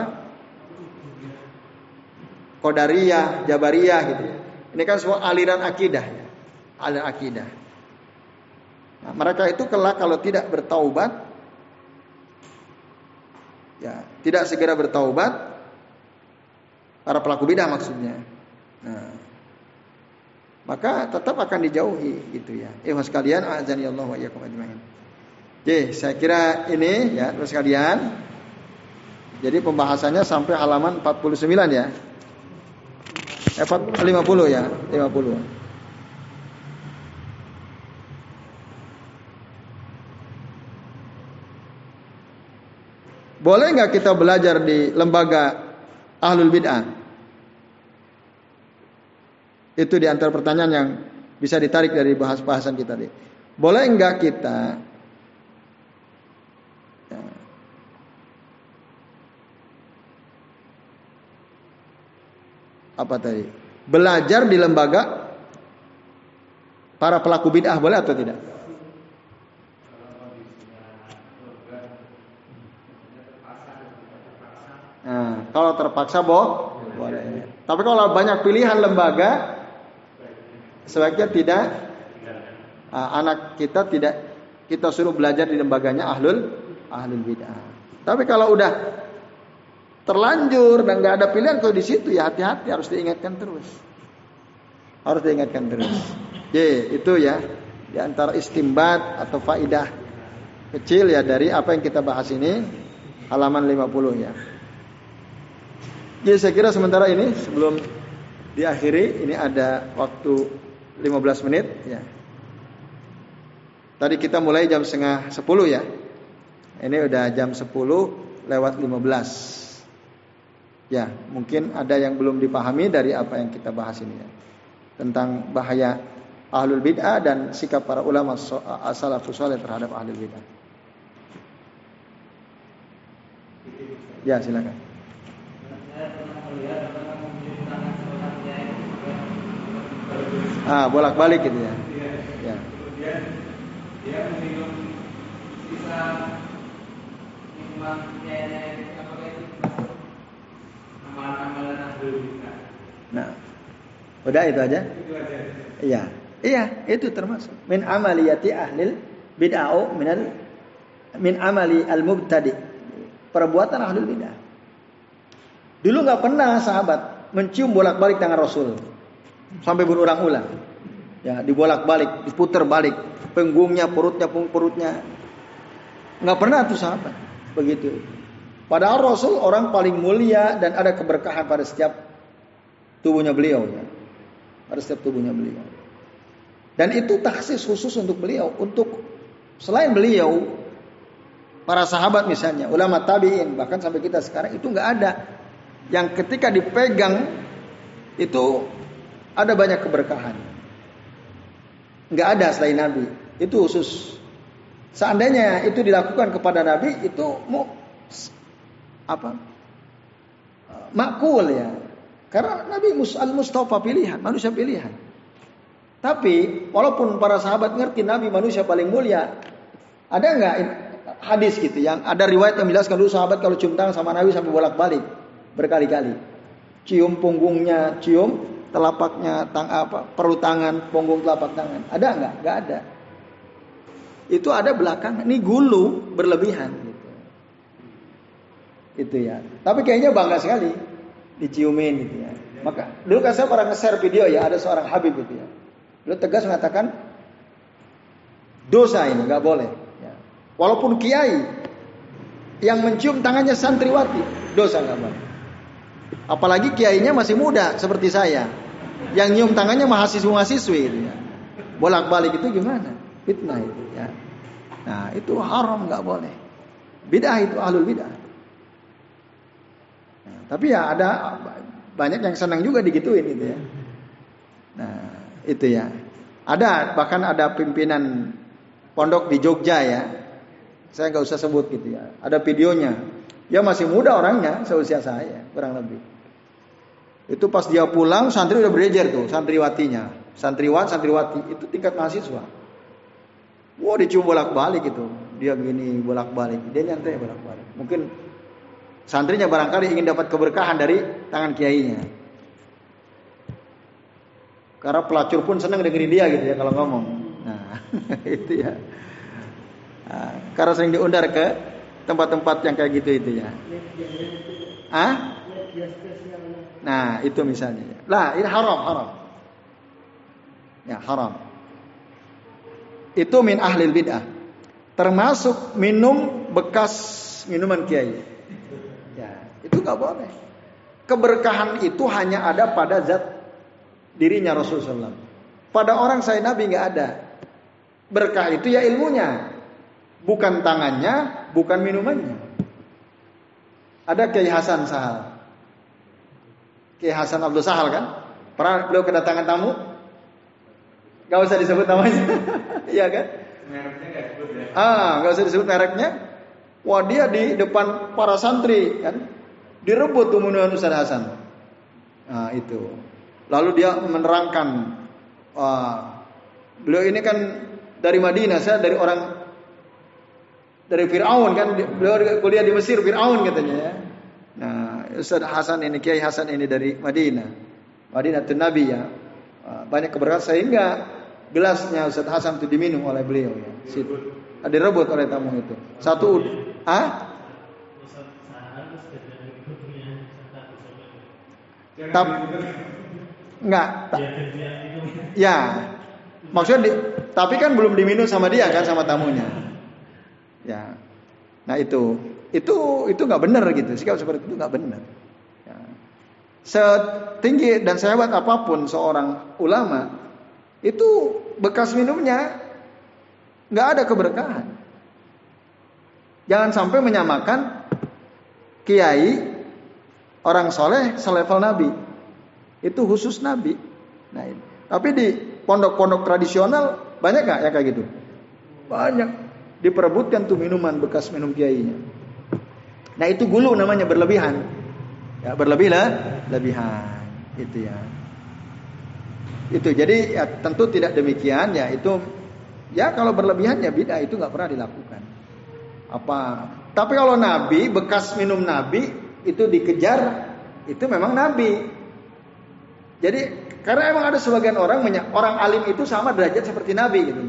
Qadariyah, Jabariyah gitu. Ini kan semua aliran akidah, aliran akidah. Nah, mereka itu kelak kalau tidak bertaubat, ya tidak segera bertaubat, para pelaku bidah maksudnya. Nah, maka tetap akan dijauhi gitu ya. Eh sekalian, azani Allah wa iyyakum ajmain. Oke, saya kira ini ya, terus sekalian. Jadi pembahasannya sampai halaman 49 ya. Eh, 50 ya, 50. Boleh nggak kita belajar di lembaga ahlul bid'ah? Itu di antara pertanyaan yang bisa ditarik dari bahas bahasan kita tadi. Boleh enggak kita ya, apa tadi? Belajar di lembaga para pelaku bid'ah boleh atau tidak? Nah, kalau terpaksa boh, boleh. Tapi kalau banyak pilihan lembaga, sebaiknya tidak uh, anak kita tidak kita suruh belajar di lembaganya ahlul ahlul bid'ah. Tapi kalau udah terlanjur dan nggak ada pilihan kalau di situ ya hati-hati harus diingatkan terus. Harus diingatkan terus. J itu ya di antara istimbat atau faidah kecil ya dari apa yang kita bahas ini halaman 50 ya. Jadi saya kira sementara ini sebelum diakhiri ini ada waktu 15 menit ya. Tadi kita mulai jam setengah 10 ya. Ini udah jam 10 lewat 15. Ya, mungkin ada yang belum dipahami dari apa yang kita bahas ini ya. Tentang bahaya ahlul bid'ah dan sikap para ulama salafus saleh terhadap ahlul bid'ah. Ya, silakan. Ah, bolak-balik gitu ya. ya. Kemudian dia meminum sisa amalan-amalan Nah, udah itu aja? Itu aja. Iya. Iya, itu termasuk min amaliyati ahlil bid'ah minal min amali al-mubtadi. Perbuatan ahlul bid'ah. Dulu nggak pernah sahabat mencium bolak-balik tangan Rasul sampai berulang-ulang. Ya, dibolak-balik, diputar balik, penggungnya, perutnya, pung perutnya. Nggak pernah tuh sahabat begitu. Padahal Rasul orang paling mulia dan ada keberkahan pada setiap tubuhnya beliau ya. Pada setiap tubuhnya beliau. Dan itu taksis khusus untuk beliau, untuk selain beliau para sahabat misalnya, ulama tabi'in bahkan sampai kita sekarang itu nggak ada yang ketika dipegang itu ada banyak keberkahan. Nggak ada selain Nabi. Itu khusus. Seandainya itu dilakukan kepada Nabi itu mau apa? Makul ya. Karena Nabi al Mustafa pilihan, manusia pilihan. Tapi walaupun para sahabat ngerti Nabi manusia paling mulia, ada nggak hadis gitu yang ada riwayat yang menjelaskan dulu sahabat kalau cium tangan sama Nabi sampai bolak-balik berkali-kali. Cium punggungnya, cium telapaknya, tang apa, perut tangan, punggung telapak tangan. Ada nggak? Nggak ada. Itu ada belakang. Ini gulu berlebihan gitu. Itu ya. Tapi kayaknya bangga sekali diciumin gitu ya. Maka dulu kan saya pernah nge-share video ya ada seorang Habib gitu ya. Lu tegas mengatakan dosa ini nggak boleh. Ya. Walaupun kiai yang mencium tangannya santriwati dosa nggak boleh. Apalagi kiainya masih muda seperti saya, yang nyium tangannya mahasiswa-mahasiswi gitu ya. Bolak-balik itu gimana? Fitnah itu ya. Nah itu haram nggak boleh. Bidah itu ahlul bidah. Nah, tapi ya ada banyak yang senang juga digituin gitu ya. Nah itu ya. Ada bahkan ada pimpinan pondok di Jogja ya. Saya nggak usah sebut gitu ya. Ada videonya. Dia masih muda orangnya, seusia saya kurang lebih. Itu pas dia pulang santri udah berejar tuh santriwatinya. Santriwat, santriwati itu tingkat mahasiswa. Wah dicium bolak-balik itu. Dia begini bolak-balik. Dia nyantai bolak-balik. Mungkin santrinya barangkali ingin dapat keberkahan dari tangan kiainya. Karena pelacur pun senang dengerin dia gitu ya kalau ngomong. Nah, itu ya. Nah, karena sering diundar ke tempat-tempat yang kayak gitu itu ya. Ah? Nah, itu misalnya. Lah, ini haram, haram. Ya, haram. Itu min ahlil bid'ah. Termasuk minum bekas minuman kiai. Ya, itu nggak boleh. Keberkahan itu hanya ada pada zat dirinya Rasulullah Pada orang saya Nabi nggak ada. Berkah itu ya ilmunya, bukan tangannya, bukan minumannya. Ada Kiai Hasan Sahal. Kiai Hasan Abdul Sahal kan? Pernah beliau kedatangan tamu? Gak usah disebut namanya. Iya kan? Ya? Ah, gak usah disebut mereknya. Wah dia di depan para santri kan, direbut tuh Ustaz Hasan. Nah itu. Lalu dia menerangkan, uh, beliau ini kan dari Madinah, saya dari orang dari Fir'aun kan, beliau kuliah di Mesir, Fir'aun katanya ya. Ustaz Hasan ini, Kiai Hasan ini dari Madinah, Madinah itu Nabi ya. Uh, banyak keberkahan sehingga gelasnya Ustaz Hasan itu diminum oleh beliau ya. Situ. Direbut oleh tamu itu. Satu, ah? Tapi Enggak. Ya. Maksudnya di, tapi kan belum diminum sama dia kan sama tamunya. Ya. Nah itu itu itu nggak benar gitu. Sikap seperti itu nggak benar. Ya. Setinggi dan sehebat apa pun seorang ulama itu bekas minumnya nggak ada keberkahan. Jangan sampai menyamakan kiai orang soleh selevel nabi. Itu khusus Nabi. Nah, ini. Tapi di pondok-pondok tradisional banyak nggak ya kayak gitu? Banyak. Diperebutkan tuh minuman bekas minum kiainya. Nah itu gulu namanya berlebihan. Ya berlebih lah, lebihan. Itu ya. Itu jadi ya, tentu tidak demikian ya itu ya kalau berlebihan ya beda itu nggak pernah dilakukan. Apa? Tapi kalau Nabi bekas minum Nabi itu dikejar itu memang Nabi. Jadi karena emang ada sebagian orang orang alim itu sama derajat seperti nabi gitu.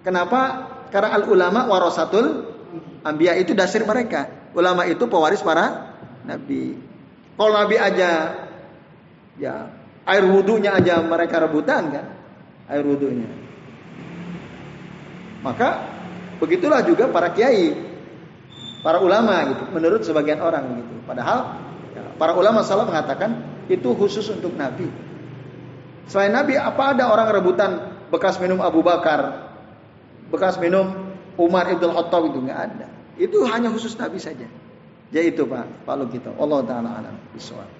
Kenapa? Karena al ulama warasatul ambia itu dasar mereka. Ulama itu pewaris para nabi. Kalau nabi aja ya air wudhunya aja mereka rebutan kan air wudhunya. Maka begitulah juga para kiai, para ulama gitu. Menurut sebagian orang gitu. Padahal ya, para ulama salah mengatakan itu khusus untuk Nabi. Selain Nabi, apa ada orang rebutan bekas minum Abu Bakar, bekas minum Umar ibn Khattab itu nggak ada. Itu hanya khusus Nabi saja. Ya itu Pak, Pak kita. Allah taala alam bisawab.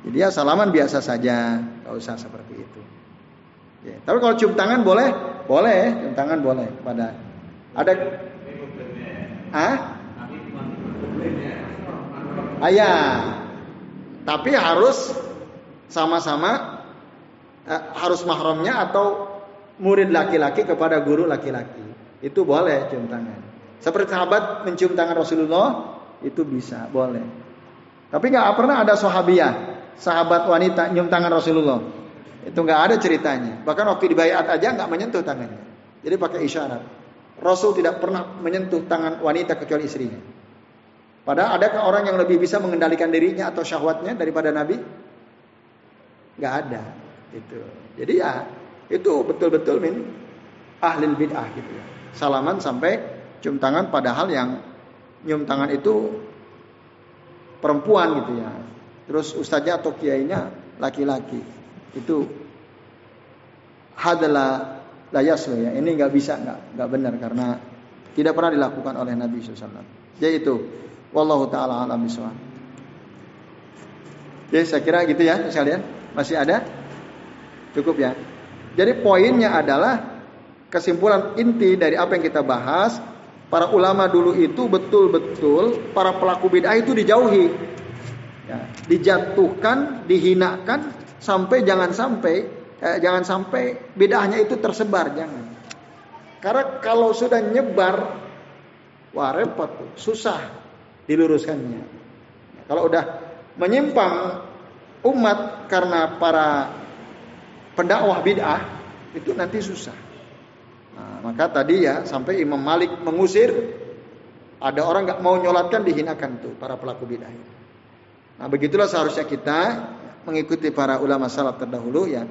Jadi ya salaman biasa saja, nggak usah seperti itu. Ya, tapi kalau cium tangan boleh, boleh, cium tangan boleh. Pada ada, ah, ayah, tapi harus sama-sama eh, harus mahramnya atau murid laki-laki kepada guru laki-laki. Itu boleh cium tangan. Seperti sahabat mencium tangan Rasulullah itu bisa, boleh. Tapi nggak pernah ada sahabiah, sahabat wanita nyium tangan Rasulullah. Itu nggak ada ceritanya. Bahkan waktu dibayat aja nggak menyentuh tangannya. Jadi pakai isyarat. Rasul tidak pernah menyentuh tangan wanita kecuali istrinya. Padahal adakah orang yang lebih bisa mengendalikan dirinya atau syahwatnya daripada Nabi? Gak ada. Itu. Jadi ya itu betul-betul min ahli bid'ah gitu ya. Salaman sampai cium tangan padahal yang nyium tangan itu perempuan gitu ya. Terus ustaznya atau kiainya laki-laki. Itu adalah layas ya. Ini nggak bisa nggak nggak benar karena tidak pernah dilakukan oleh Nabi SAW. Jadi itu, wallahu taala alam bisawab. Jadi saya kira gitu ya sekalian. Masih ada? Cukup ya. Jadi poinnya adalah kesimpulan inti dari apa yang kita bahas, para ulama dulu itu betul-betul para pelaku bid'ah itu dijauhi. Ya, dijatuhkan, dihinakan sampai jangan sampai eh, jangan sampai bid'ahnya itu tersebar, jangan. Karena kalau sudah nyebar wah repot, susah diluruskannya. Kalau udah menyimpang umat karena para pendakwah bid'ah itu nanti susah. Nah, maka tadi ya sampai Imam Malik mengusir ada orang nggak mau nyolatkan dihinakan tuh para pelaku bid'ah. Nah begitulah seharusnya kita mengikuti para ulama salaf terdahulu ya.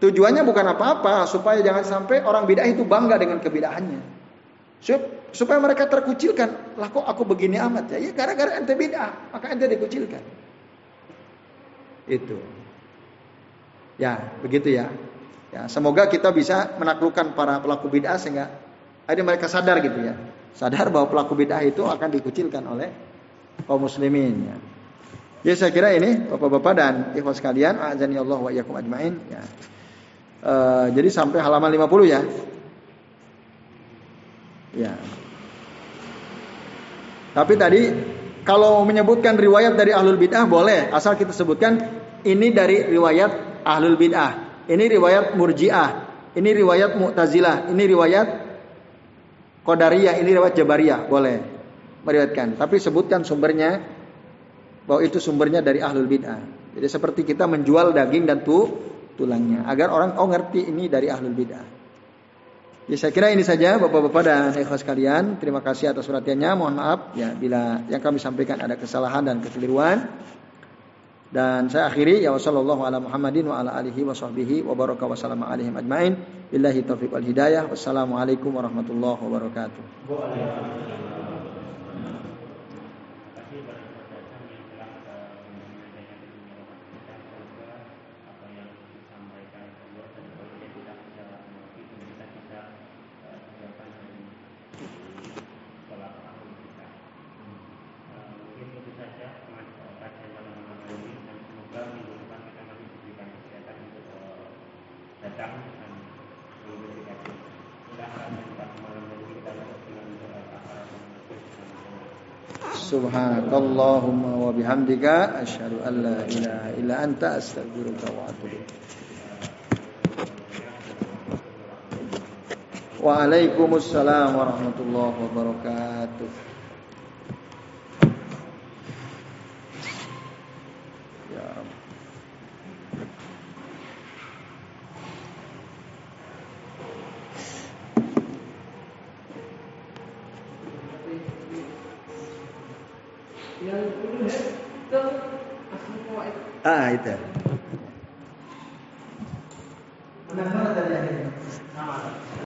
Tujuannya bukan apa-apa supaya jangan sampai orang bid'ah itu bangga dengan kebidahannya. Supaya mereka terkucilkan. Lah kok aku begini amat ya? Ya gara-gara ente bid'ah, maka ente dikucilkan. Itu. Ya, begitu ya. Ya, semoga kita bisa menaklukkan para pelaku bid'ah sehingga ada mereka sadar gitu ya. Sadar bahwa pelaku bid'ah itu akan dikucilkan oleh kaum muslimin ya. Ya saya kira ini Bapak-bapak dan ikhwas sekalian, azani Allah wa iyyakum ajmain ya. E, jadi sampai halaman 50 ya. Ya. Tapi tadi kalau menyebutkan riwayat dari ahlul bid'ah boleh, asal kita sebutkan ini dari riwayat ahlul bid'ah. Ini riwayat murji'ah. Ini riwayat mu'tazilah. Ini riwayat qadariyah. Ini riwayat jabariyah. Boleh meriwayatkan. Tapi sebutkan sumbernya bahwa itu sumbernya dari ahlul bid'ah. Jadi seperti kita menjual daging dan tu, tulangnya. Agar orang oh ngerti ini dari ahlul bid'ah. Ya saya kira ini saja Bapak-bapak dan ikhwas sekalian. Terima kasih atas perhatiannya. Mohon maaf ya bila yang kami sampaikan ada kesalahan dan kekeliruan. Dan saya akhiri ya wasallallahu ala Muhammadin wa ala alihi wa sahbihi wa baraka wa salama alaihim ajmain. Billahi taufiq wal hidayah. Wassalamualaikum warahmatullahi wabarakatuh. Subhanakallahumma wa bihamdika asyhadu an la ilaha illa anta astaghfiruka wa atubu Waalaikumsalam warahmatullahi wabarakatuh.